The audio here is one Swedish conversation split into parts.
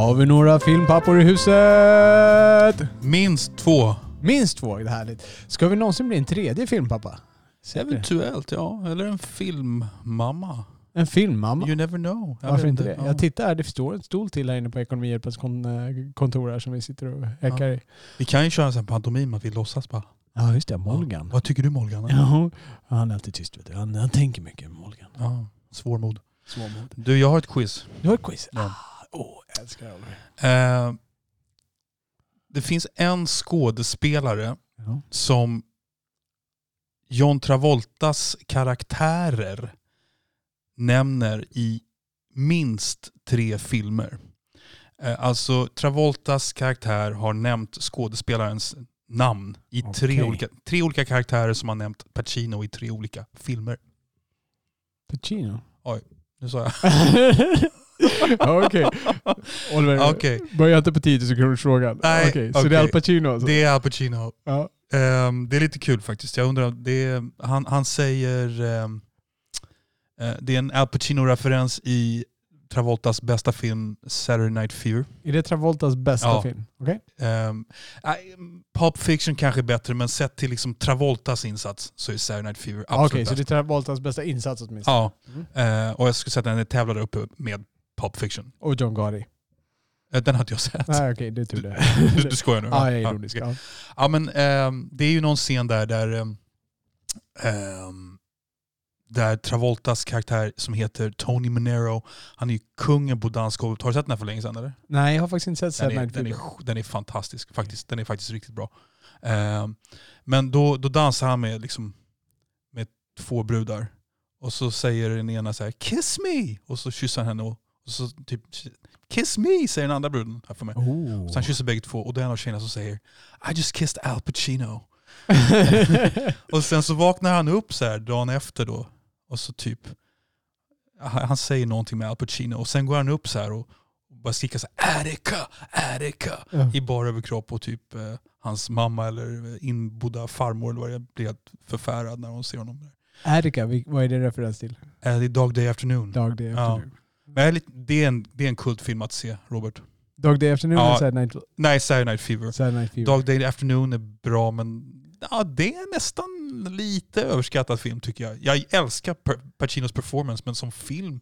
Har vi några filmpappor i huset? Minst två. Minst två, det är härligt. Ska vi någonsin bli en tredje filmpappa? Eventuellt, ja. Eller en filmmamma. En filmmamma? You never know. Jag Varför inte det? Ja. Jag tittar här, det står en stol till här inne på Ekonomihjälpens kon eh, kontor här som vi sitter och häckar i. Vi kan ju köra en sån pantomim att vi låtsas bara. Ja just det, Molgan. Ja. Vad tycker du Molgan? Ja, han är alltid tyst vet du. Han, han tänker mycket, Molgan. Ja, svårmod. Svårmod. Du, jag har ett quiz. Du har ett quiz? Ja. Jag älskar det. Oliver. Eh, det finns en skådespelare Ja. som John Travoltas karaktärer nämner i minst tre filmer. Eh, Alltså Travoltas karaktär har nämnt skådespelarens namn i tre, Okej. olika, tre olika karaktärer som har nämnt Pacino i tre olika filmer. Pacino? Nu sa jag. ja, Okej. Oliver, Okej, börja inte på 10 sekunders frågan. Nej, Okej, Så okej. det är Al Pacino alltså? det är Al Pacino. Ja. Ehm, det är lite kul faktiskt. Jag undrar, det är, han, han säger... ehm, eh, det är en Al Pacino-referens i Travoltas bästa film Saturday Night Fever. Är det Travoltas bästa Ja. film? Okej. Um, Pulp Fiction kanske är bättre, men sett till liksom Travoltas insats så är Saturday Night Fever Okej, absolut så det är. Travoltas bästa insats åtminstone? Ja, Mm. eh, och jag skulle säga att den tävlar uppe med Pulp Fiction. Och John Gotti? Eh, den har inte jag sett. Nej okej, det är tur det. Du, du skojar nu? Ja, jag är ironisk. Ja. Ja men ehm, det är ju någon scen där där, ehm, där Travoltas karaktär som heter Tony Manero, han är ju kungen på dansgolvet. Har du sett den här för länge sedan eller? Nej, jag har faktiskt inte sett Den är, den, är, den är fantastisk faktiskt. Den är faktiskt riktigt bra. Ehm, men då, då dansar han med, liksom, med två brudar. Och så säger den ena så här “Kiss me!” och så kysser han henne och, och så typ “Kiss me!” säger den andra bruden här för mig. Oh. Så han kysser bägge två och det är en av tjejerna som säger I just kissed Al Pacino. Och sen så vaknar han upp så här dagen efter då och så typ han säger någonting med Al Pacino och sen går han upp så här och bara skrika så här Attica, Attica Ja. i bara överkropp och typ eh, hans mamma eller inbodda farmor eller vad det blir helt förfärad när hon ser honom. vil- vad är det referens till? Eh, det är Dog Day Afternoon. Dog Day Ja. Afternoon. Men lite, det, är en, det är en kultfilm att se, Robert. Dog Day Afternoon Ja. eller Saturday Night, Nej, Saturday Night Fever. Saturday Night Fever? Dog Day Afternoon är bra men ja, det är nästan lite överskattad film tycker jag. Jag älskar Pacinos performance men som film,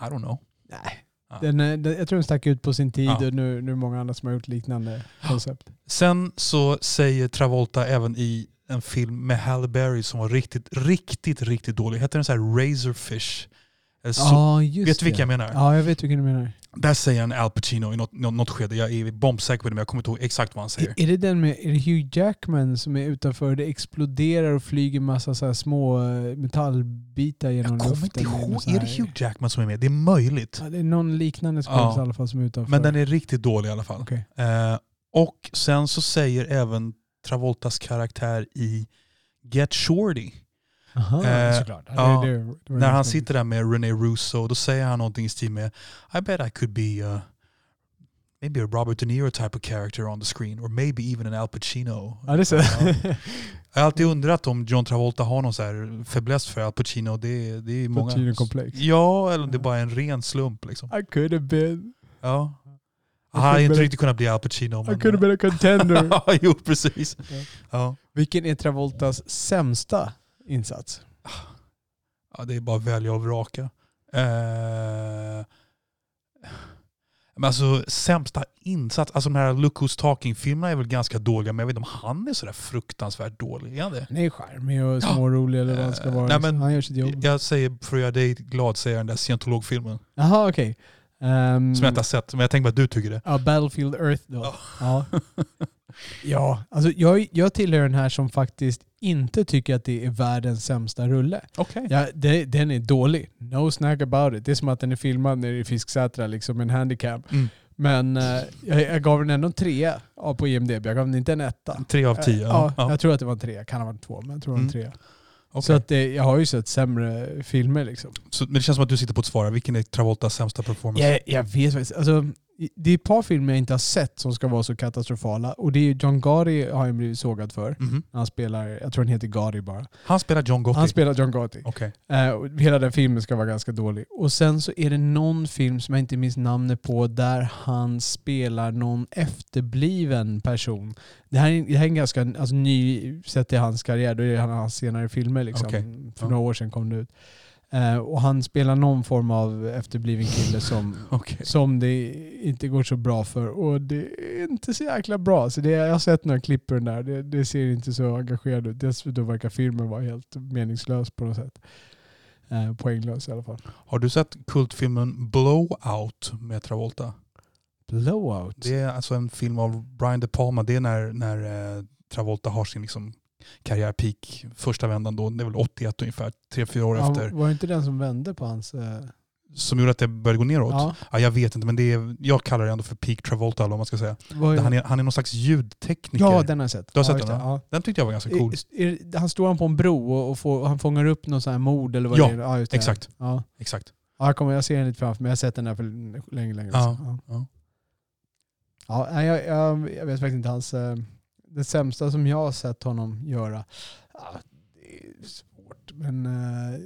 I don't know. Nej. Ja. Den, är- den, jag tror den stack ut på sin tid Ja. och nu, nu är det många andra som har gjort liknande koncept. Sen så säger Travolta även i en film med Halle Berry som var riktigt, riktigt, riktigt dålig. Heter den så här Razorfish? Eller Så, just vet du vilka jag menar? Ja, jag vet vilken du menar. Där säger han Al Pacino i något, något, skede. Jag är bombsäker på det men jag kommer inte ihåg exakt vad han säger. Är, är det den med det Hugh Jackman som är utanför? Det exploderar och flyger massa så små eh, metallbitar genom Jag kommer luften. inte ihåg. Är det Hugh Jackman som är med? Det är möjligt. Ja, det är någon liknande skådis Ja. i alla fall som är utanför. Men den är riktigt dålig i alla fall. Okej. Eh, och sen så säger även Travoltas karaktär i Get Shorty. Aha, Eh, såklart. Ja, ja, det, det, det var När han sitter där med René Russo, då säger han någonting i stil med I bet I could be uh, maybe a Robert De Niro type of character on the screen or maybe even an Al Pacino. Ja, det är så. Ja. Jag har alltid undrat om John Travolta har någon så här fäbless för Al Pacino. Det, det är många... Pacino-komplex. Ja, eller om det bara är en ren slump. Liksom. I could have been, Ja. Jag Han hade inte riktigt kunnat bli Al Pacino. I men- could have been a contender. ja, jo precis. Ja. Ja. Vilken är Travoltas sämsta insats? Ja, det är bara att välja och vraka. Eh, men alltså sämsta insats, alltså de här Look Who's Talking-filmerna är väl ganska dåliga, men jag vet inte om han är sådär fruktansvärt dålig. Är han det? Han är charmig och smårolig eller vad han ska Eh, vara. nej, men han gör sitt jobb. Jag säger, för att göra dig glad, säger jag den där scientologfilmen. Jaha, okej. Ehm, Som jag inte har sett, men jag tänker att du tycker det. Ja, Battlefield Earth då. Ja. Ja. ja, alltså jag, jag tillhör den här som faktiskt inte tycker att det är världens sämsta rulle. Okej. Ja, det, den är dålig. No snack about it. Det är som att den är filmad nere i Fisksätra liksom en handicap. Mm. Men eh, jag, jag gav den ändå en trea på IMDB. Jag gav den inte en etta. Tre av tio. Eh, Ja, ja, ja. Jag tror att det var en trea. Kan ha varit två, men jag tror det var en Mm. trea. Okej. Så att det, jag har ju sett sämre filmer liksom. Så, men det känns som att du sitter på ett svar. Vilken är Travoltas sämsta performance? Jag, jag vet faktiskt. Alltså, det är ett par filmer jag inte har sett som ska vara så katastrofala. Och det är John Gotti har jag blivit sågad för. Mhm. Han spelar, jag tror han heter Gotti bara. Han spelar John Gotti? Han spelar John Gotti. Okej. Eh, och hela den filmen ska vara ganska dålig. Och sen så är det någon film som jag inte minns namnet på där han spelar någon efterbliven person. Det här är, det här är en ganska alltså, ny sätt i hans karriär. Då är det han hans senare filmer. Liksom. Okej. För några år sedan kom det ut. Eh, och han spelar någon form av efterbliven kille som, Okej. som det inte går så bra för. Och det är inte så jäkla bra. Så det, jag har sett några klipp på den där. Det, det ser inte så engagerad ut. Dessutom verkar filmen vara helt meningslös på något sätt. Eh, poänglös i alla fall. Har du sett kultfilmen Blowout med Travolta? Blowout? Det är alltså en film av Brian De Palma. Det är när, när eh, Travolta har sin liksom karriärpeak första vändan då. Det är väl 81 ungefär, tre, fyra år ja, efter. Var det inte den som vände på hans... Eh, Som gjorde att det började gå neråt. Ja. ja, jag vet inte, men det är, jag kallar det ändå för peak Travolta eller vad man ska säga. var, Han är, han är någon slags ljudtekniker. ja, den har jag sett. Du har ja, sett den, ja. Den tyckte jag var ganska cool. Är, är, han står han på en bro och, och får, han fångar upp någon sån här mord eller vad Ja, det är? Ja, just det. exakt. Ja. Exakt. Ja, jag, kommer, jag ser den lite framför mig. Jag har sett den där för länge, länge Ja, sedan. Ja. ja. Ja, jag, jag, jag vet faktiskt inte hans... eh, Det sämsta som jag har sett honom göra. Ja, det är svårt. Men eh,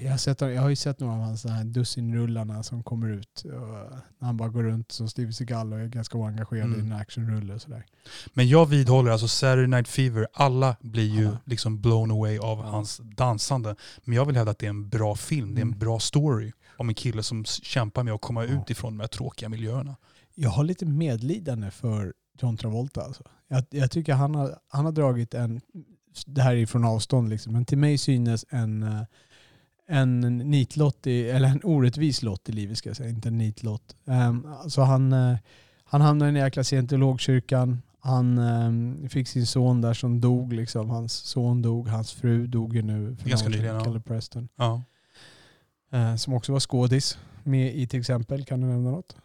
jag, har sett, jag har ju sett några av hans dussinrullarna som kommer ut. Och när han bara går runt som Steve Seagal och är ganska oengagerad Mm. i en actionrulle och sådär. Men jag vidhåller alltså Saturday Night Fever, alla blir ju Alla. liksom blown away av Ja. hans dansande. Men jag vill hävda att det är en bra film, det är en Mm. bra story om en kille som kämpar med att komma Ja. ut ifrån de här tråkiga miljöerna. Jag har lite medlidande för John Travolta. Alltså. Jag, jag tycker han har, han har dragit en, det här är från avstånd liksom, men till mig synes en, eh, en nitlott, i, eller en orättvis lott i livet ska jag säga, inte en nitlott. Um, alltså han, eh, han hamnade i den jäkla scientologkyrkan. Han um, fick sin son där som dog. Liksom. Hans son dog, hans fru dog ju nu. för Ganska nyligen. Kelly Preston. Ja. Eh, som också var skådis. Med i till exempel, kan du nämna något?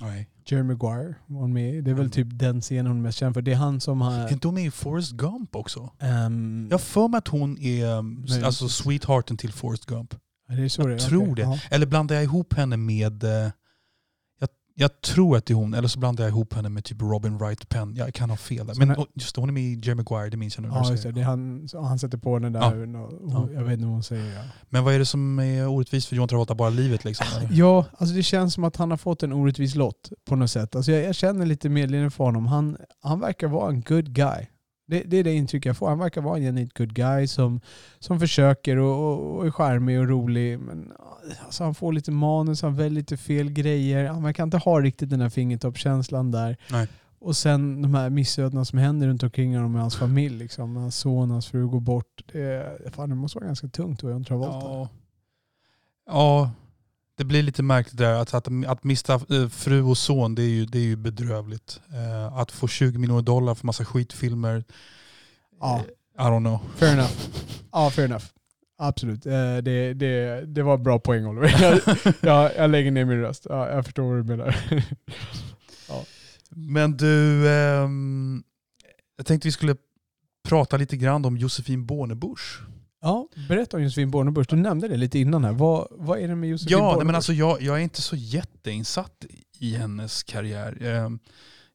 Nej. Jerry Maguire var hon med i. Det är väl Mm. typ den scenen hon är mest känd för. Det är han som har... Är inte hon med i Forrest Gump också? ehm, Jag har för mig att hon är um, Nej. alltså sweethearten till Forrest Gump. är det så jag det tror Okej, det. ja. Eller blandar jag ihop henne med... jag, tror att det är hon, eller så blandar jag ihop henne med typ Robin Wright Penn. Jag kan ha fel där. Men oh, just det, hon är med i Jerry Maguire, det minns jag nu Ja, just det. det han, han sätter på den där. Ja. och- och- Ja. Jag vet inte vad hon säger. Ja. Men vad är det som är orättvist för John Travolta? Bara livet liksom? eller? Ja, alltså det känns som att han har fått en orättvis lott på något sätt. Alltså jag, jag känner lite medlidande för honom. Han, han verkar vara en good guy. Det, det är det intryck jag får. Han verkar vara en genuint good guy som, som försöker och, och, och är charmig och rolig. Men alltså han får lite manus, han väljer lite fel grejer. Han verkar inte ha riktigt den här fingertoppskänslan där. Nej. Och sen de här missödena som händer runt omkring honom med hans familj. Liksom. Hans son, hans fru går bort. Det, fan, det måste vara ganska tungt att vara John Travolta. Ja. ja, det blir lite märkligt där. Att, att, att mista eh, fru och son, det är ju, det är ju bedrövligt. Eh, att få 20 miljoner dollar för massa skitfilmer, Ja. eh, I don't know. Fair enough. Ja, fair enough. Absolut. Eh, Det, det, det var bra poäng Oliver. Jag, jag, jag lägger ner min röst. Ja, jag förstår vad du menar. Men du, ehm, jag tänkte vi skulle prata lite grann om Josefin Bornebusch. Ja, berätta om Josefin Bornebusch. Du nämnde det lite innan här. Vad, vad är det med Josefin Ja, Bornebusch? men alltså jag, jag är inte så jätteinsatt i hennes karriär. Ehm,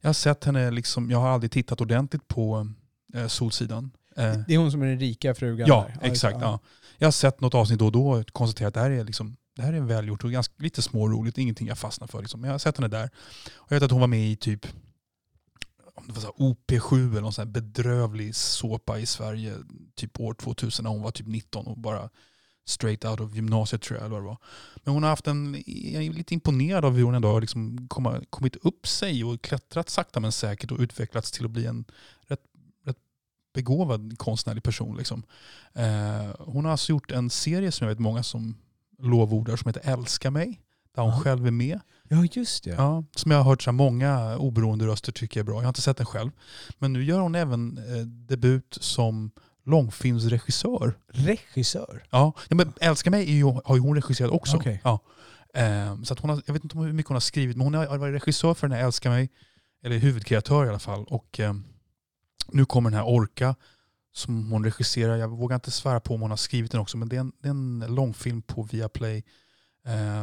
Jag har sett henne, liksom, jag har aldrig tittat ordentligt på eh, Solsidan. Eh, Det är hon som är den rika frugan Ja, där. exakt. Ja. Jag har sett något avsnitt då och då och konstaterat att det här är, liksom, det här är välgjort och ganska, lite småroligt, ingenting jag fastnar för. Liksom. Men jag har sett henne där. Och jag vet att hon var med i typ om det var så här OP7 eller någon sån bedrövlig såpa i Sverige typ år 2000 när hon var typ 19 och bara straight out of gymnasiet tror jag. Eller vad det var. Men hon har haft en, jag är lite imponerad av hur hon ändå har liksom kommit upp sig och klättrat sakta men säkert och utvecklats till att bli en rätt, rätt begåvad konstnärlig person. Liksom. Eh, hon har alltså gjort en serie som jag vet många som lovordar som heter Älska mig. Där hon Ja. själv är med. Ja, just det. Ja, som jag har hört så många oberoende röster tycker är bra. Jag har inte sett den själv. Men nu gör hon även eh, debut som långfilmsregissör. Regissör. Ja, ja men Älska mig ju, har ju hon regisserat också. Okej. Ja. Eh, så hon har, jag vet inte hur mycket hon har skrivit, men hon har varit regissör för den här Älska mig, eller huvudkreatör i alla fall. Och eh, nu kommer den här Orka som hon regisserar. Jag vågar inte svära på om hon har skrivit den också, men det är en, det är en långfilm på Viaplay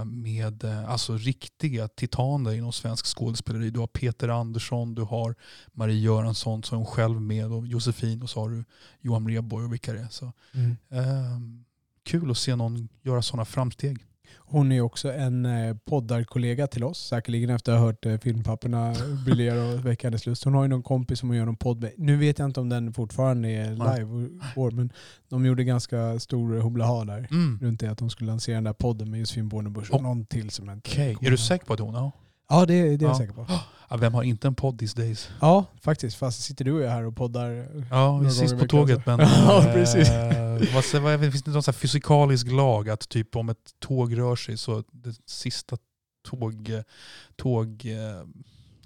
med eh, alltså riktiga titaner inom svensk skådespeleri. Du har Peter Andersson, du har Marie Göransson som är hon själv med och Josefin och så har du Johan Rheborg och vilka det är. Så, Mm. eh, kul att se någon göra sådana framsteg. Hon är också en eh, poddarkollega till oss, säkerligen efter att ha hört eh, filmpapporna briljera och väcka hennes lust. Hon har ju någon kompis som hon gör någon podd med. Nu vet jag inte om den fortfarande är live går, men de gjorde ganska stor hoblaha där. Mm. Runt det att de skulle lansera den där podden med Josefin Bornebusch och någon till som inte kommer är du säker på att hon har? Ja, det, det är jag Ja. säker på. Ja, vem har inte en podd these days? Ja, faktiskt. Fast sitter du och jag här och poddar. Ja, vi är sist på tåget men Ja, eh, precis. Vad, säger- vad, finns det någon fysikalisk lag att typ om ett tåg rör sig så det sista tåg, eh, tåg eh,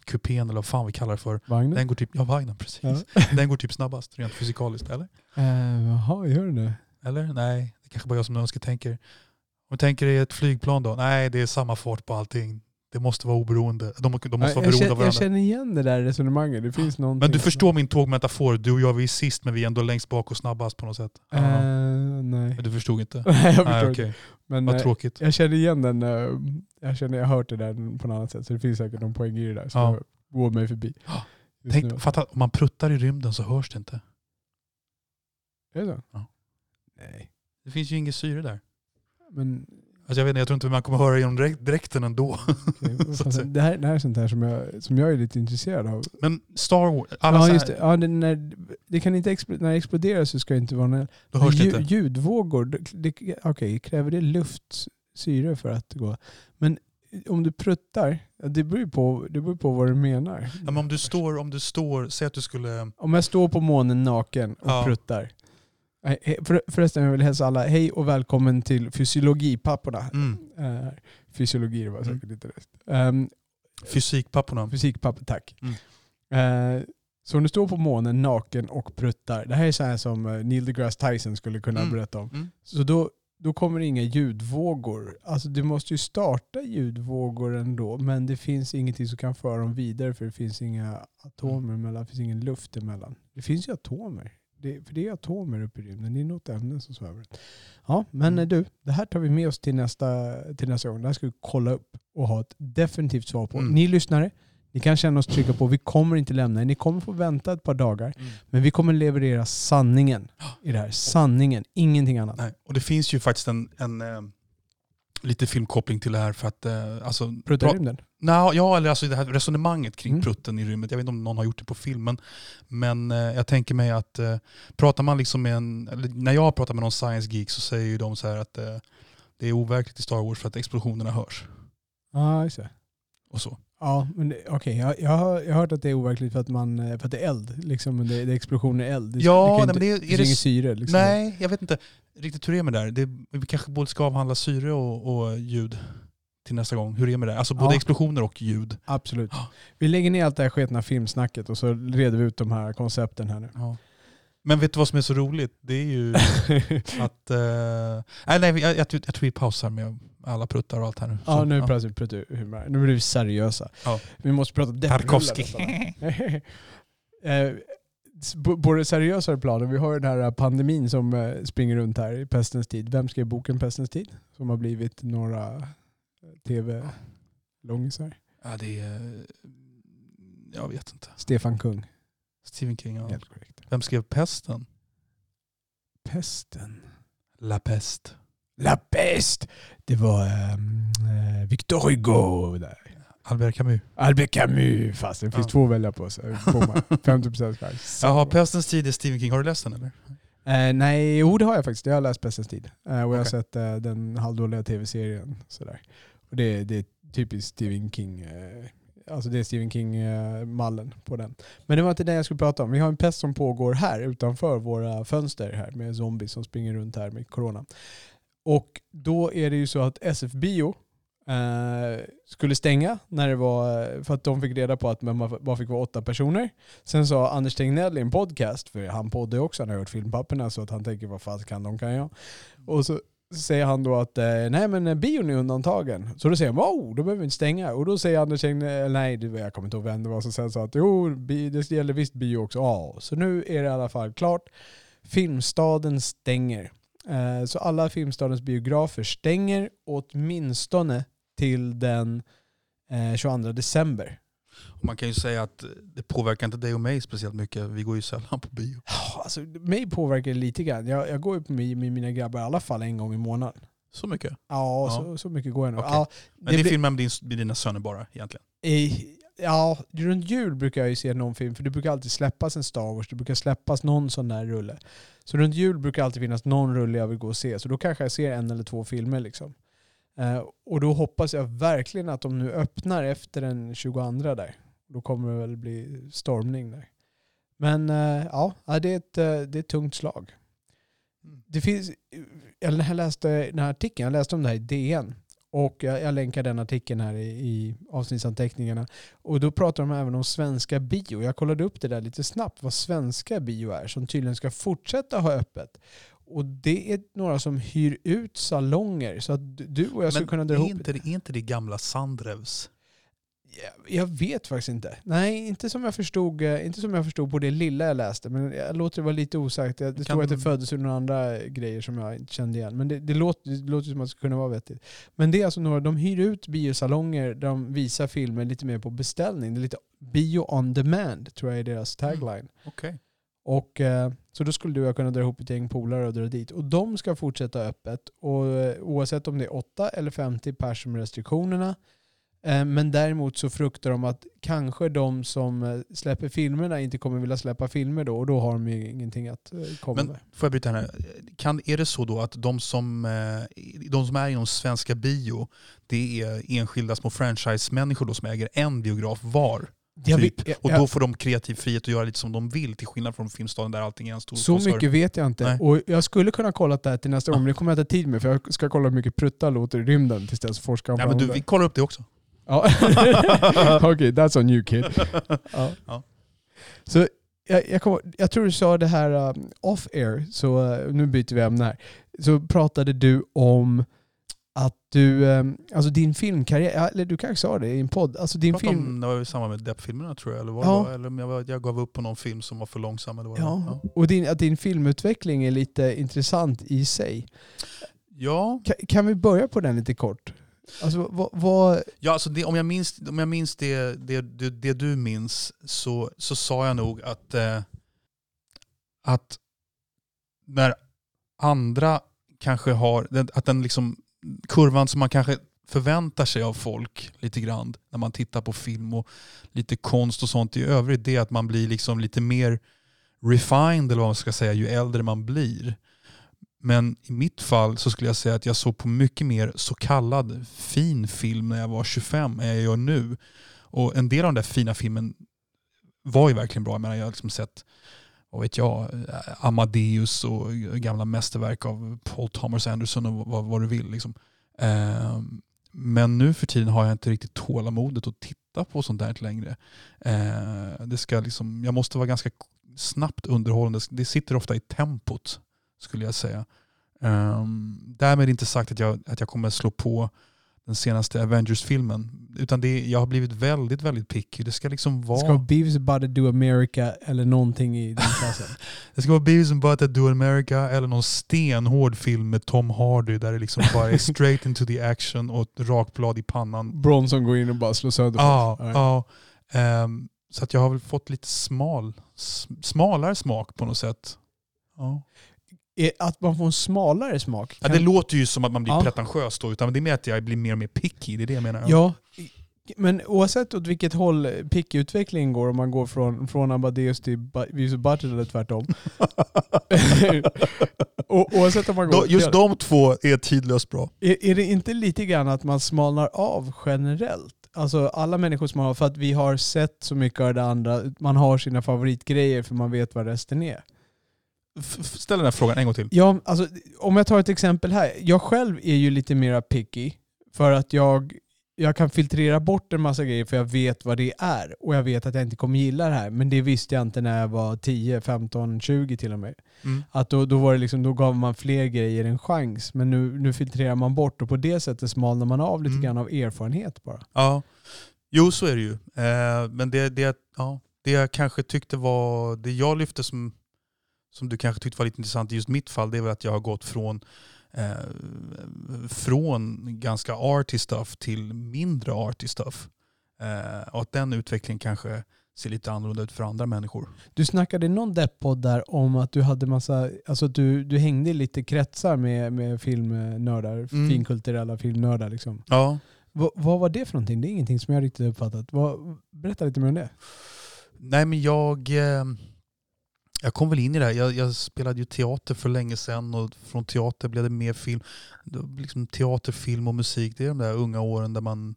kupén eller vad fan vi kallar det för. Vagnen? Den går typ, ja vagnen precis. Ja. Den går typ snabbast rent fysikaliskt, eller? Eh, Jaha, gör den det? Eller? Nej, det kanske bara jag som önsketänker. Om du tänker dig ett flygplan då? Nej, det är samma fart på allting. Det måste vara oberoende. De, de måste vara jag, beroende känner, av jag varandra. känner igen det där resonemanget. Det finns någonting. Men du förstår min tågmetafor. Du och jag vi är sist men vi är ändå längst bak och snabbast på något sätt. Eh, nej. Men du förstod inte? Nej, jag förstår Nej, okej. Men Vad eh, tråkigt. jag känner igen den. eh, Jag känner jag har hört det där på något annat sätt. Så det finns säkert någon poäng i det där. Så Ja. jag går mig förbi. Tänk, fatta, om man pruttar i rymden så hörs det inte. Är det så? Ja. Nej. Det finns ju inget syre där. Men Alltså jag, vet inte, jag tror inte man kommer höra genom direkt- dräkten ändå. säga. det, här, det här är sånt här som jag, som jag är lite intresserad av. Men Star Wars, alla ja, just det. Ja, det, när, det kan inte expl- när det exploderar så ska det inte vara någon då hörs det Ljud- inte. Ljudvågor, okej, kräver det luftsyre för att gå? Men om du pruttar, det beror på, det beror på vad du menar. Ja, men om du står, om du står, säg att du skulle... Om jag står på månen naken och Ja. pruttar. För, förresten, jag vill hälsa alla hej och välkommen till Fysiologipapporna. Mm, Uh, fysiologi det var Mm. säkert inte rätt. Um, fysikpapporna. fysikpapper, tack. Mm. Eh, så om du står på månen naken och pruttar, det här är så här som eh, Neil deGrasse Tyson skulle kunna Mm. berätta om. Mm. Så då, då kommer det inga ljudvågor. Alltså du måste ju starta ljudvågor ändå, men det finns ingenting som kan föra dem vidare för det finns inga atomer emellan, det finns ingen luft emellan. Det finns ju atomer. Det, för det är atomer uppe i rymden, det är något ämne som svävar. Ja, men Mm. eh, du, det här tar vi med oss till nästa, till nästa gång. Det här ska vi kolla upp och ha ett definitivt svar på. Mm. Ni lyssnare, ni kan känna oss trygga på, vi kommer inte lämna er. Ni kommer få vänta ett par dagar, Mm. men vi kommer leverera sanningen i det här. Sanningen, ingenting annat. Nej. Och det finns ju faktiskt en, en eh, lite filmkoppling till det här för att... Eh, alltså, Prutta i rymden. Nå, ja, eller alltså det här resonemanget kring Mm. prutten i rymden. Jag vet inte om någon har gjort det på filmen. Men eh, jag tänker mig att eh, pratar man liksom med en, när jag pratar med någon science geek så säger ju de så här att eh, det är overkligt i Star Wars för att explosionerna hörs. Ja, just det. Och så. Ja, men det- okej. Jag, jag, har, jag har hört att det är overkligt för att, man, eh, för att det är eld. Liksom, men det, det är explosioner i eld. Det, Ja, det nej, men inte, det, det är finns det, inget syre. Liksom. Nej, jag vet inte riktigt hur det är med det där. Det, vi kanske både ska avhandla syre och, och ljud till nästa gång. Hur det är med det? Alltså både Ja. explosioner och ljud. Absolut. Ja. Vi lägger ner allt det här sketna filmsnacket och så reder vi ut de här koncepten här nu. Ja. Men vet du vad som är så roligt? Det är ju att... Eh, nej, nej, jag, jag, tror- jag tror vi pausar med alla pruttar och allt här nu. ja, Så, nu pratar vi humor. Nu blir vi seriösa. Ja. Vi måste prata Tarkovsky. Eh, på- det seriösare planen, vi har ju den här pandemin som eh, springer runt här i pestens tid. Vem skrev boken Pestens tid? Som har blivit några eh, tv-långisar. Ja, det är... Jag vet inte. Stefan Kung. Stephen King. Ja. Helt korrekt. Vem skrev Pesten? Pesten. La Peste. La Peste! Det var um, Victor Hugo där. Albert Camus. Albert Camus, fast det finns Ja. två att välja på. Så man 50% chans. Jaha, Pestens tid är Stephen King. Har du läst den eller? Eh, nej, jo det har jag faktiskt. Jag har läst Pestens tid. Eh, och jag har sett eh, den halvdåliga tv-serien. Sådär. Och det, det är typiskt Stephen King. Eh, alltså det är Stephen King-mallen på den. Men det var inte det jag skulle prata om. Vi har en pest som pågår här utanför våra fönster här med zombies som springer runt här med corona. Och då är det ju så att SF Bio eh, skulle stänga när det var, eh, för att de fick reda på att man bara fick vara åtta personer. Sen sa Anders Tegnell i en podcast, för han poddar ju också, han har hört filmpapperna så att han tänker vad fan kan de kan jag. Och så säger han då att eh, nej men eh, bion är undantagen. Så då säger han oh, då behöver vi inte stänga. Och då säger Anders Tegnell, nej jag kommer inte ihåg vem det var som sen sa att jo, det gäller visst bio också. Ja, så nu är det i alla fall klart. Filmstaden stänger. Eh, så alla Filmstadens biografer stänger åtminstone till den eh, 22 december. Och Man kan ju säga att det påverkar inte dig och mig speciellt mycket. Vi går ju sällan på bio. Alltså, mig påverkar det lite grann. Jag, jag går ju på med, med mina grabbar i alla fall en gång i månaden. Så mycket. Ja, Ja. Så, så mycket går jag nog. Okej. Ja, Men det, blir- filmar med, din, med dina söner bara egentligen. i, ja, runt jul brukar jag ju se någon film, för det brukar alltid släppas en Star Wars, det brukar släppas någon sån där rulle. Så runt jul brukar alltid finnas någon rulle jag vill gå och se, så då kanske jag ser en eller två filmer. liksom. Eh, och då hoppas jag verkligen att de nu öppnar efter den 22 där. Då kommer det väl bli stormning där. Men eh, ja, det är, ett, eh, det är ett tungt slag. Mm. Det finns, jag jag läste den här artikeln, jag läste om det här i DN. Och jag, jag länkar den artikeln här i, i avsnittsanteckningarna. Och då pratar de även om svenska bio. Jag kollade upp det där lite snabbt, vad svenska bio är, som tydligen ska fortsätta ha öppet. Och det är några som hyr ut salonger. Så att du och jag skulle kunna dra ihop det, är inte det gamla Sandrevs? Jag, jag vet faktiskt inte. Nej, inte som jag förstod, eh, inte som jag förstod på det lilla jag läste. Men jag låter det vara lite osagt. Det, det Kan- står att det föddes ur några andra grejer som jag inte kände igen. Men det, det, låter, det låter som att det skulle kunna vara vettigt. Men det är alltså några, de hyr ut biosalonger där de visar filmer lite mer på beställning. Det är lite bio on demand, tror jag är deras tagline. Okej. Och, eh, så då skulle du och jag kunna dra ihop ett gäng polare och dra dit. Och de ska fortsätta öppet. Och, eh, oavsett om det är 8 eller 50 pers med restriktionerna. Eh, men däremot så fruktar de att kanske de som eh, släpper filmerna inte kommer vilja släppa filmer då. Och då har de ju ingenting att eh, komma Men med. får jag bryta här? Kan, är det så då att de som, de som är inom svenska bio, det är enskilda små franchise-människor då som äger en biograf var? Jag typ. vet- jag- Och jag- då får de kreativ frihet att göra lite som de vill, till skillnad från Filmstaden där allting är en stor Så koncern. mycket vet jag inte. Nej. Och jag skulle kunna kolla det här till nästa gång, men det kommer jag inte ha tid med för jag ska kolla hur mycket pruttar låter i rymden tills dess forskar Nej, men du, vi kollar upp det också. Ja. Okej, that's on you kid. Ja. Ja. Så jag, jag, kommer, jag tror du sa det här um, off air, så uh, nu byter vi ämne här. Så pratade du om att du, um, alltså din filmkarriär, ja, eller du kanske sa det i en podd, alltså din film... om, det var i samband med Depp-filmerna tror jag, eller vad Ja. Eller om jag, jag gav upp på någon film som var för långsam. Eller vad var. Ja, och din, att din filmutveckling är lite intressant i sig. Ja, Kan, kan vi börja på den lite kort? Alltså vad... vad ja alltså det, om jag minns, om jag minns det, det, det, det du minns så, så sa jag nog att, eh, att när andra kanske har, att den liksom, kurvan som man kanske förväntar sig av folk lite grann när man tittar på film och lite konst och sånt i övrigt, det är att man blir liksom lite mer refined eller vad man ska säga ju äldre man blir. Men i mitt fall så skulle jag säga att jag såg på mycket mer så kallad fin film när jag var 25 än jag gör nu. Och en del av den där fina filmen var ju verkligen bra. Jag menar, jag har liksom sett vad vet jag, eh, Amadeus och gamla mästerverk av Paul Thomas Anderson och vad, vad du vill. Liksom. Ehm, men nu för tiden har jag inte riktigt tålamodet att titta på sånt där längre. Eh, det ska liksom, jag måste vara ganska snabbt underhållande. Det sitter ofta i tempot skulle jag säga. Um, därmed inte sagt att jag, att jag kommer slå på den senaste Avengers-filmen. Utan det, jag har blivit väldigt, väldigt picky. Det ska liksom vara... Ska Beavis about to do America eller någonting i den klassen? Det ska vara Beavis and Butthead Do America eller någon stenhård film med Tom Hardy där det liksom bara är straight into the action och ett rakblad i pannan. Bronson går in och bara slår sönder Ja, folk. ja. Ehm, så att jag har väl fått lite smal, smalare smak på något sätt. Ja. Är Att man får en smalare smak? Ja, kan- det låter ju som att man blir Ja. pretentiös då, utan det är mer att jag blir mer och mer picky. Det är det jag menar. Ja, men oavsett åt vilket håll pick-utvecklingen går, om man går från, från Amadeus till Bu- Beavis och Butthead eller tvärtom. och, oavsett om man går... Just de två är tidlöst bra. Är, är det inte lite grann att man smalnar av generellt? Alltså alla människor smalnar av för att vi har sett så mycket av det andra. Man har sina favoritgrejer för man vet vad resten är. Ställ den här frågan en gång till. Ja, alltså, om jag tar ett exempel här. Jag själv är ju lite mera picky. För att jag, jag kan filtrera bort en massa grejer för jag vet vad det är. Och jag vet att jag inte kommer gilla det här. Men det visste jag inte när jag var 10, 15, 20 till och med. Mm. Att då, då, var det liksom, då gav man fler grejer en chans. Men nu, nu filtrerar man bort och på det sättet smalnar man av lite Mm. grann av erfarenhet bara. Ja, jo så är det ju. Eh, men det, det, ja, det jag kanske tyckte var, det jag lyfte som, som du kanske tyckte var lite intressant i just mitt fall, det är väl att jag har gått från eh, från ganska arty stuff till mindre arty stuff. Eh, och att den utvecklingen kanske ser lite annorlunda ut för andra människor. Du snackade i någon deppodd där om att du hade massa, alltså du, du hängde i lite kretsar med, med filmnördar, Mm. finkulturella filmnördar liksom. Ja. Va, vad var det för någonting? Det är ingenting som jag riktigt uppfattat. Vad, berätta lite mer om det. Nej men jag, eh, jag kom väl in i det här. Jag, jag spelade ju teater för länge sedan och från teater blev det mer film. Liksom teater, film och musik, det är de där unga åren där man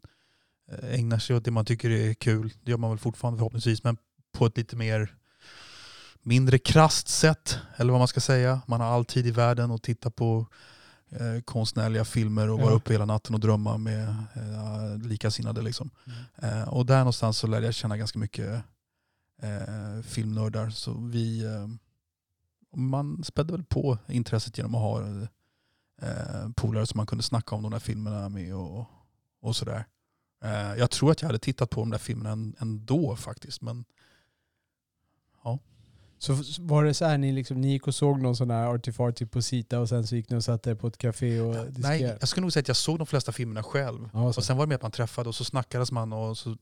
eh, ägnar sig åt det man tycker är kul. Det gör man väl fortfarande förhoppningsvis men på ett lite mer mindre krasst sätt. Eller vad man ska säga. Man har all tid i världen att titta på eh, konstnärliga filmer och vara Ja. uppe hela natten och drömma med eh, likasinnade. Liksom. Eh, och där någonstans så lärde jag känna ganska mycket eh, filmnördar. Så vi, eh, man spädde väl på intresset genom att ha eh, polare som man kunde snacka om de där filmerna med och, och sådär. Eh, jag tror att jag hade tittat på de där filmerna ändå faktiskt. Men så var det så här, ni, liksom, ni gick och såg någon sån här artifarty på Sita och sen så gick ni och satte er på ett café och nej, diskuterade? jag skulle nog säga att jag såg de flesta filmerna själv. Ja. Och sen var det med att man träffade och så snackades man och så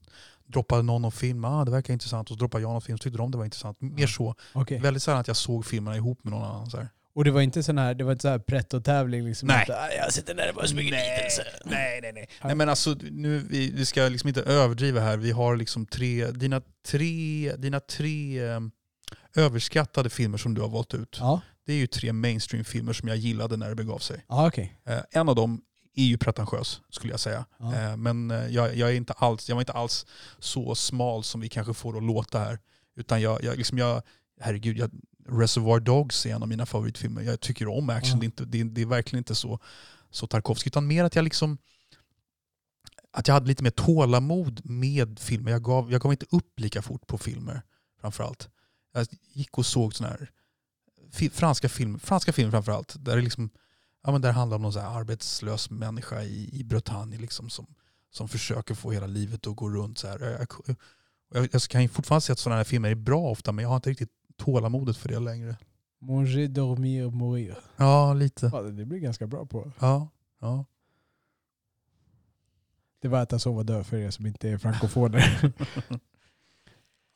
droppade någon någon film. Ah, det verkar intressant. Och så droppade jag någon film så tyckte de det var intressant. Mer så. Okej. Väldigt sällan att jag såg filmerna ihop med någon annan. Så här. Och det var inte sån här, det var inte så här pretto-tävling liksom? Nej. Att, "Ah, jag sitter där, det var så mycket Nej, lidelse. nej, nej, nej. Nej men alltså, nu, vi, vi ska liksom inte överdriva här. Vi har liksom tre, dina tre, dina tre eh, överskattade filmer som du har valt ut. Ja, Det är ju tre mainstream-filmer som jag gillade när det begav sig. ja okej. Eh, en av dem är ju pretentiös skulle jag säga. Ja. Eh, men eh, jag, jag, är inte alls, jag var inte alls så smal som vi kanske får att låta här. Utan jag, jag, liksom jag herregud, jag, Reservoir Dogs är en av mina favoritfilmer. Jag tycker om action. Ja. Det, är inte, det, är, det är verkligen inte så, så Tarkovsky. Utan mer att jag liksom att jag hade lite mer tålamod med filmer. Jag gav, jag gav inte upp lika fort på filmer framförallt. Jag gick och såg såna här franska filmer, franska filmer framförallt. Där det liksom, ja, men där handlar om någon så här arbetslös människa i, i Bretagne liksom, som, som försöker få hela livet att gå runt. Så här. Jag, jag, jag kan ju fortfarande säga att sådana här filmer är bra ofta men jag har inte riktigt tålamodet för det längre. Manger, dormir, mourir. Ja, lite. Ja, det blir ganska bra på. Ja, ja. Det var äta, sova, dö för er som inte är frankofoner.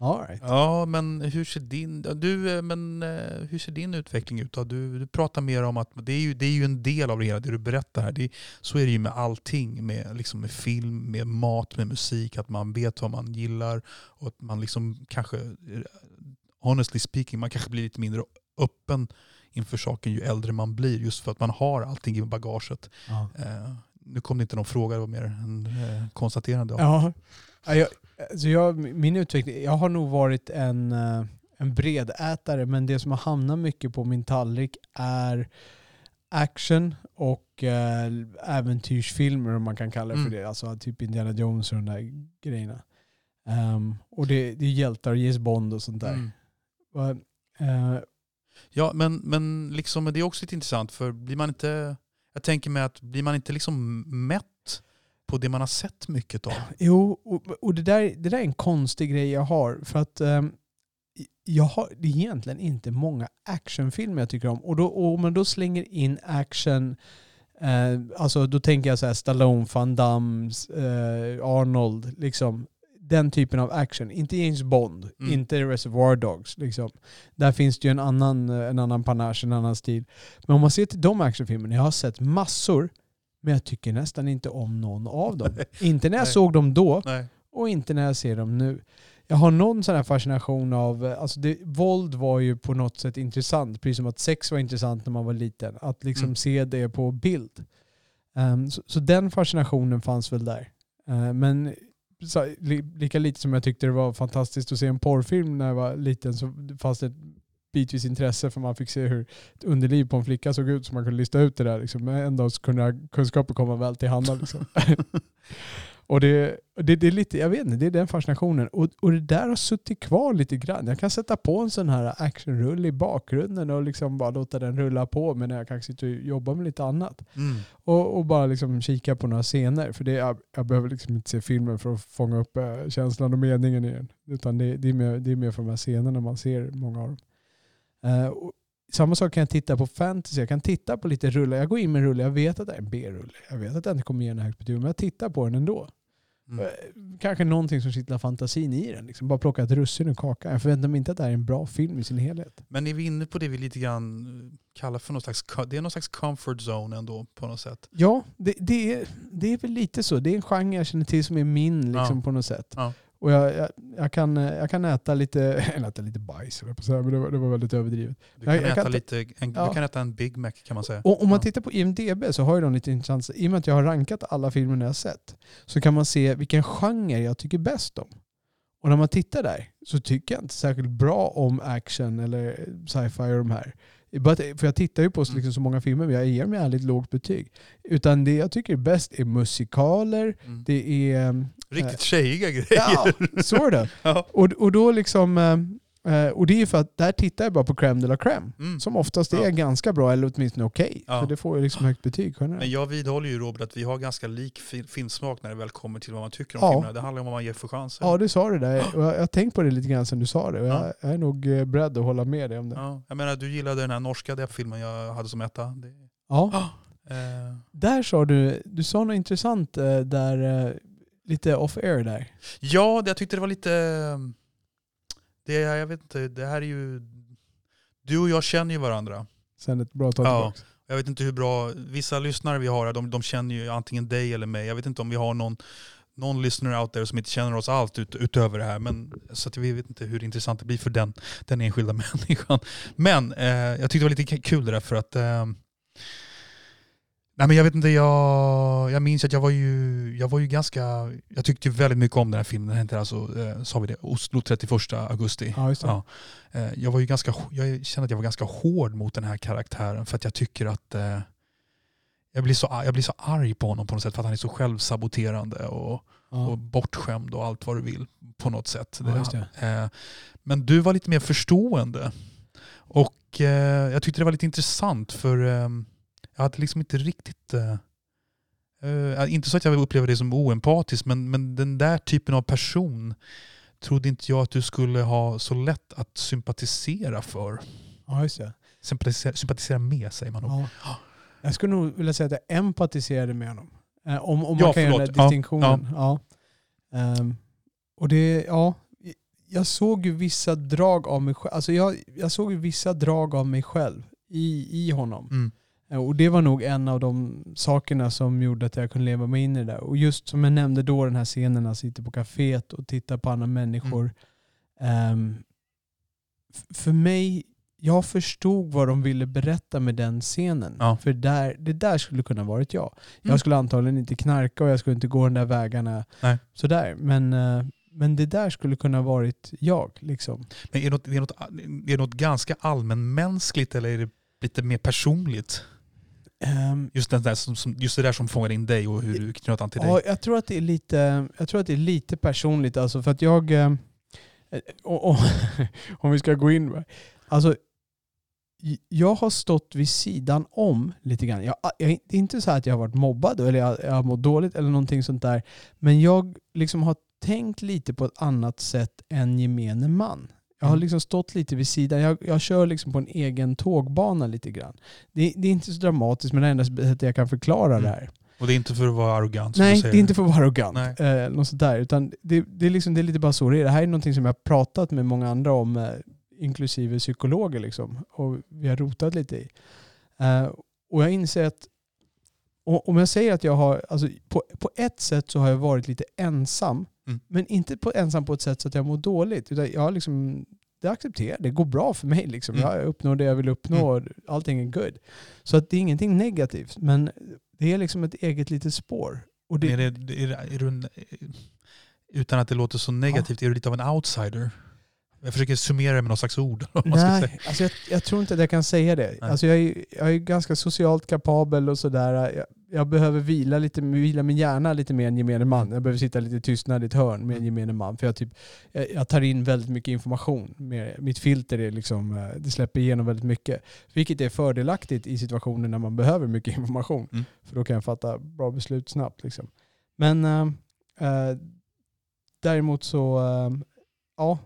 All right. Ja, men hur ser din, du, eh, men, eh, hur ser din utveckling ut? Då? Du, du pratar mer om att det är, ju, det är ju en del av det hela, det du berättar här. Det, så är det ju med allting, med, liksom med film, med mat, med musik. Att man vet vad man gillar och att man liksom kanske, eh, honestly speaking, man kanske blir lite mindre öppen inför saken ju äldre man blir. Just för att man har allting i bagaget. Ja. Eh, nu kom det inte någon fråga, det var mer en eh, konstaterande. av- Ja. Ja, jag, alltså jag, min utveckling, jag har nog varit en, eh, en bredätare men det som har hamnat mycket på min tallrik är action och eh, äventyrsfilmer om man kan kalla det för Mm. det. Alltså typ Indiana Jones och de där grejerna. Ehm, och det, det är hjältar James Bond och sånt där. Mm. Eh, Ja, men, men liksom, det är också lite intressant för blir man inte, jag tänker mig att blir man inte liksom mätt på det man har sett mycket av? Jo, och, och det, där, det där är en konstig grej jag har. För att ehm, jag har det är egentligen inte många actionfilmer jag tycker om. Och, då, och om man då slänger in action, eh, alltså då tänker jag så här Stallone, Van Damme, eh, Arnold, liksom. Den typen av action. Inte James Bond, Mm. inte Reservoir Dogs. Liksom. Där finns det ju en annan, en annan panache, en annan stil. Men om man ser till de actionfilmerna, jag har sett massor, men jag tycker nästan inte om någon av dem. inte när jag Nej. såg dem då, Nej. och inte när jag ser dem nu. Jag har någon sån här fascination av, alltså det, våld var ju på något sätt intressant, precis som att sex var intressant när man var liten. Att liksom Mm. se det på bild. Ehm, så, så den fascinationen fanns väl där. Uh, men så, li, lika lite som jag tyckte det var fantastiskt att se en porrfilm när jag var liten så fanns det bitvis intresse för man fick se hur ett underliv på en flicka såg ut så man kunde lista ut det där. Liksom. Men ändå så kunde kunskapen komma väl till handa. Liksom. Och det, det, det är lite, jag vet inte, det är den fascinationen. Och, och det där har suttit kvar lite grann. Jag kan sätta på en sån här actionrulle i bakgrunden och liksom bara låta den rulla på men jag kanske sitter och jobbar med lite annat. Mm. Och, och bara liksom kika på några scener. För det, jag, jag behöver liksom inte se filmen för att fånga upp eh, känslan och meningen i den. Utan det, det, är mer, det är mer för de här scenerna man ser många av dem. Eh, samma sak kan jag titta på fantasy. Jag kan titta på lite rullar. Jag går in med en rulle. Jag vet att det är en B-rulle. Jag vet att den inte kommer ge en högt betyg. Men jag tittar på den ändå. Mm. Eh, Kanske någonting som kittlar fantasin i den. Liksom. Bara plocka ett russin ur kakan. Jag förväntar mig inte att det här är en bra film i sin helhet. Men är vi inne på det vi lite grann eh, kallar för någon slags, det är någon slags comfort zone ändå på något sätt. Ja, det, det, är, det är väl lite så. Det är en genre jag känner till som är min liksom, Ja. på något sätt. Ja. Och jag, jag, jag, kan, jag kan äta lite, eller äta lite bajs, men det var, det var väldigt överdrivet. Du kan, jag äta kan lite, en, Ja. du kan äta en Big Mac kan man säga. Och om man Ja. tittar på IMDB så har ju de lite intressant, i och med att jag har rankat alla filmer jag har sett, så kan man se vilken genre jag tycker bäst om. Och när man tittar där så tycker jag inte särskilt bra om action eller sci-fi och de här. Att- För jag tittar ju på Mm. liksom så många filmer men jag ger mig ärligt lågt betyg. Utan det jag tycker är bäst är musikaler, Mm. det är... ehm, Riktigt tjejiga grejer. Ja, sort of. Ja. Och, och då liksom... eh, och det är ju för att där tittar jag bara på crème de la crème. Mm. Som oftast är Ja. ganska bra, eller åtminstone okej. Ja. För det får ju liksom högt betyg generellt. Men jag vidhåller ju Robert att vi har ganska lik fi- filmsmak när det väl kommer till vad man tycker om Ja. filmerna. Det handlar om vad man ger för chanser. Ja, du sa det där. Och jag har tänkt på det lite grann sen du sa det. Och jag, Ja. jag är nog eh, beredd att hålla med dig om det. Ja, jag menar, du gillade den här norska deppfilmen jag hade som etta. Det, Ja. eh, Där sa du, du sa något intressant där, lite off air där. ja, jag tyckte det var lite... Det, jag vet inte, det här är ju... Du och jag känner ju varandra. Sen ett bra tag Ja. tillbaka. Jag vet inte hur bra, vissa lyssnare vi har de, de känner ju antingen dig eller mig. Jag vet inte om vi har någon, någon lyssnare out there som inte känner oss allt ut, utöver det här. Men, så att vi vet inte hur intressant det blir för den, den enskilda människan. Men eh, jag tyckte det var lite kul det där för att eh, Nej men jag vet inte, jag, jag minns att jag var ju, jag var ju ganska, jag tyckte väldigt mycket om den här filmen. Den heter alltså, eh, sa vi det, Oslo 31 augusti. Ja, just. Ja. Eh, Jag, var ju ganska, jag kände att jag var ganska hård mot den här karaktären för att jag tycker att eh, jag, blir så, jag blir så arg på honom på något sätt för att han är så självsaboterande och, Ja. och bortskämd och allt vad du vill på något sätt. Ja. Eh, Men du var lite mer förstående. Och eh, jag tyckte det var lite intressant för eh, jag hade liksom inte riktigt eh, inte så att jag upplevde det som oempatisk men, men den där typen av person trodde inte jag att du skulle ha så lätt att sympatisera för. ja, just det. Sympatisera, sympatisera med säger man nog. Ja. Jag skulle nog vilja säga att jag empatiserade med honom. Eh, om, om Ja, man kan göra den där Ja, distinktionen. Ja. Ehm, och det, ja, jag såg ju vissa drag av mig själv. Alltså jag, jag såg ju vissa drag av mig själv i, i honom. Mm. Eh, Och det var nog en av de sakerna som gjorde att jag kunde leva mig in i det där. Och just som jag nämnde då, den här scenen när jag sitter på kaféet och tittar på andra människor. Ehm, f- för mig, jag förstod vad de ville berätta med den scenen. Ja. För där, det där skulle kunna varit jag. Mm. Jag skulle antagligen inte knarka och jag skulle inte gå de där vägarna. Nej. Sådär. Men, eh, men det där skulle kunna varit jag. Liksom. Men är det, något, det, är något, det är något ganska allmänmänskligt eller är det lite mer personligt? Ehm, Just, den där som, just det där som fångar in dig och hur du knöt an till dig. Ja, jag tror att det är lite, jag tror att det är lite personligt. Alltså för att jag, eh, och, och, om vi ska gå in, alltså jag har stått vid sidan om lite grann. Jag, jag, det är inte så här att jag har varit mobbad eller jag, jag har mått dåligt eller någonting sånt där. Men jag liksom har tänkt lite på ett annat sätt än gemene man. Jag har Mm. liksom stått lite vid sidan. Jag, jag kör liksom på en egen tågbana lite grann. Det, det är inte så dramatiskt men det är enda sättet jag kan förklara Mm. det här. Och det är inte för att vara arrogant Nej, det är inte för att vara arrogant. Eh, något sånt där, utan det, det, är liksom, det är lite bara så det är. Det här är någonting som jag har pratat med många andra om, eh, inklusive psykologer. Liksom, och vi har rotat lite i. Eh, och jag inser att och, om jag säger att jag har, alltså, på, på ett sätt så har jag varit lite ensam. Mm. Men inte på, ensam på ett sätt så att jag mår dåligt. Utan jag har liksom, det accepterar det. går bra för mig. Liksom. Mm. Jag uppnår det jag vill uppnå. och Allting är good. Så att det är ingenting negativt. Men det är liksom ett eget litet spår. Och det, är det, är, det- är du en, utan att det låter så negativt, är du lite av en outsider? Jag försöker summera det med något slags ord. Nej, alltså jag, jag tror inte att jag kan säga det. Nej. Alltså jag, är, jag är ganska socialt kapabel och sådär. Jag, jag behöver vila, lite, vila min hjärna lite mer än gemene man. Jag behöver sitta lite tystnad i ett hörn med en gemene man. För jag, typ, jag, jag tar in väldigt mycket information. Mitt filter är liksom, eh, det släpper igenom väldigt mycket. Vilket är fördelaktigt i situationer när man behöver mycket information. Mm. För då kan jag fatta bra beslut snabbt. Liksom. Men eh, däremot så, eh, ja,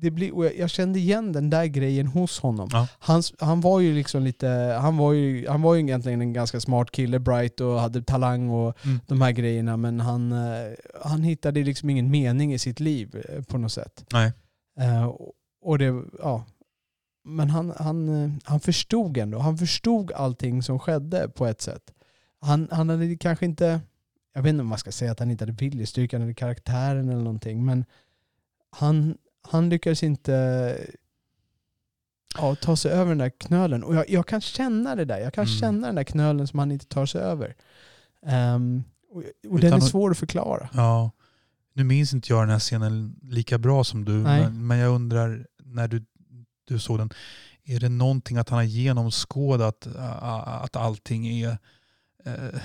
det blir, jag, jag kände igen den där grejen hos honom. Ja. Han, han var ju liksom lite, han var ju, han var ju egentligen en ganska smart kille, bright och hade talang och Mm. de här grejerna. Men han, eh, han hittade liksom ingen mening i sitt liv eh, på något sätt. Nej. Eh, och- det, ja. Men han, han, han förstod ändå. Han förstod allting som skedde på ett sätt. Han, han hade kanske inte, jag vet inte om man ska säga att han inte hade viljestyrkan eller karaktären eller någonting, men han, han lyckades inte ja, ta sig över den där knölen. Och jag, jag kan känna det där. Jag kan Mm. känna den där knölen som han inte tar sig över. Ehm, och och den är att- svår att förklara. Ja. Nu minns inte jag den här scenen lika bra som du, men, men jag undrar när du, du såg den, är det någonting att han har genomskådat äh, att allting är eh,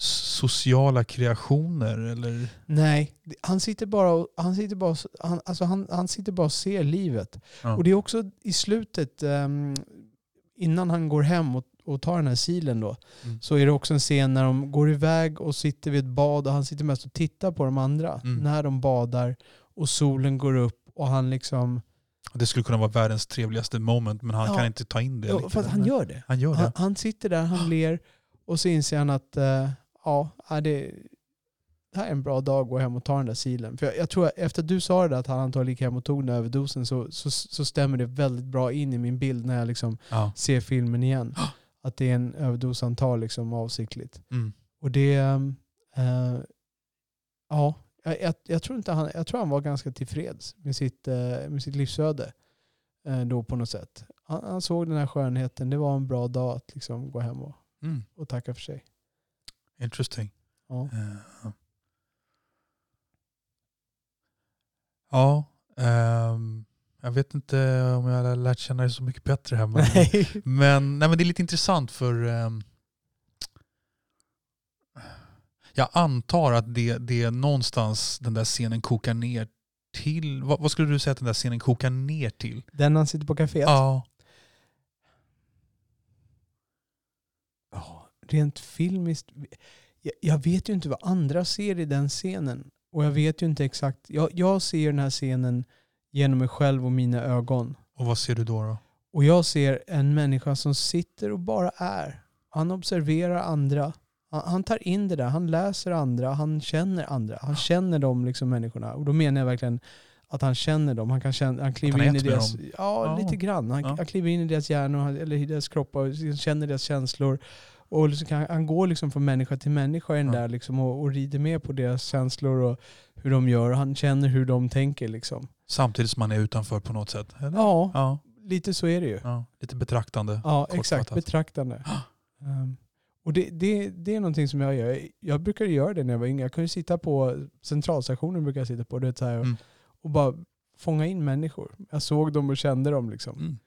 sociala kreationer? Eller? Nej, han sitter bara och, han sitter bara, han, alltså han, han sitter bara ser livet. Ja. Och det är också i slutet, ehm, innan han går hem och, och tar den här silen då, Mm. så är det också en scen när de går iväg och sitter vid ett bad och han sitter mest och tittar på de andra. Mm. När de badar och solen går upp och han liksom... Det skulle kunna vara världens trevligaste moment men han Ja. kan inte ta in det. Ja, att han gör det. han gör det. Han, han sitter där, han ler och så inser han att eh, ja, det, det här är en bra dag att gå hem och ta den där silen. För jag, jag tror att efter att du sa det där, att han antagligen gick hem och tog den där överdosen så, så, så stämmer det väldigt bra in i min bild när jag liksom Ja. ser filmen igen. Att det är en överdos han tar liksom avsiktligt. Mm. Och det... eh, ja, jag, jag, jag, tror inte han, jag tror han var ganska tillfreds med sitt, eh, med sitt livsöde. eh, då på något sätt. Han, han såg den här skönheten. Det var en bra dag att liksom gå hem och, Mm. och tacka för sig. Interesting. Ja. Eh, Ja, ehm, jag vet inte om jag har lärt känna dig så mycket bättre här. Men, Nej. men, nej, men det är lite intressant för ehm, jag antar att det, det är någonstans den där scenen kokar ner till. Vad, vad skulle du säga att den där scenen kokar ner till? Den han sitter på kaféet. Ja. Rent filmiskt. Jag, jag vet ju inte vad andra ser i den scenen. Och jag vet ju inte exakt. Jag, jag ser den här scenen genom mig själv och mina ögon. Och vad ser du då? då? Och jag ser en människa som sitter och bara är. Han observerar andra. Han, han tar in det där. Han läser andra. Han känner andra. Han känner de liksom människorna. Och då menar jag verkligen att han känner dem. Han, kan känna, han kliver han in i deras... Ja, Ja. lite grann. Han, Ja. han kliver in i deras hjärnor eller i deras kroppar och känner deras känslor. Och liksom kan, han går liksom från människa till människa den där liksom och, och rider med på deras känslor och hur de gör. Han känner hur de tänker liksom. Samtidigt som man är utanför på något sätt? Eller? Ja, Ja, lite så är det ju. ja. Lite betraktande. Ja, kortfattat. exakt. Betraktande. Ehm, och det, det, det är någonting som jag gör. Jag brukade göra det när jag var yngre. Jag kunde sitta på centralstationen, brukar jag sitta på, så här, Mm. och bara fånga in människor. Jag såg dem och kände dem. Liksom.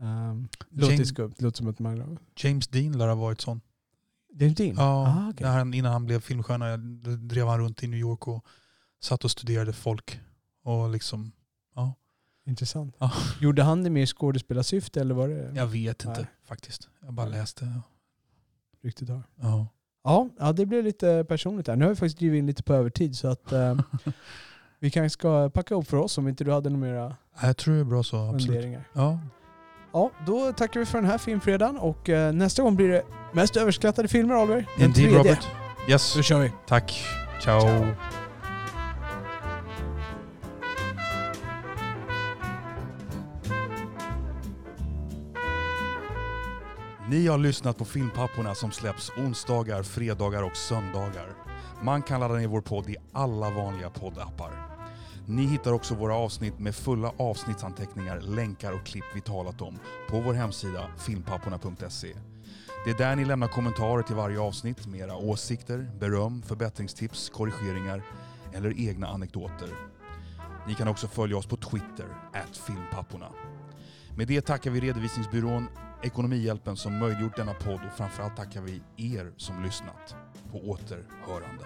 Mm. Um, låter James- skumt, låter som att man... James Dean lär ha varit sån. James Dean? Ja, Ah, okej. när han, innan han blev filmstjärna drev han runt i New York och satt och studerade folk. Och liksom, Intressant. Ja. Gjorde han det mer i skådespelarsyfte eller var det jag vet inte Nej. faktiskt. Jag bara läste. ryktet har? Ja. Ja, ja, det blev lite personligt här. Nu har vi faktiskt drivit in lite på övertid så att eh, vi kanske ska packa upp för oss om inte du hade några mera Jag tror det är bra så, absolut. Ja. Ja, då tackar vi för den här filmfredagen och eh, nästa gång blir det mest överskattade filmer Oliver. Den Indeed tredje. Robert. Yes, Då kör vi. tack. Ciao. Ciao. Ni har lyssnat på Filmpapporna som släpps onsdagar, fredagar och söndagar. Man kan ladda ner vår podd i alla vanliga poddappar. Ni hittar också våra avsnitt med fulla avsnittsanteckningar, länkar och klipp vi talat om på vår hemsida filmpapporna.se. Det är där ni lämnar kommentarer till varje avsnitt med era åsikter, beröm, förbättringstips, korrigeringar eller egna anekdoter. Ni kan också följa oss på Twitter, filmpapporna. Med det tackar vi redovisningsbyrån Ekonomihjälpen som möjliggjort denna podd och framförallt tackar vi er som lyssnat. På återhörande.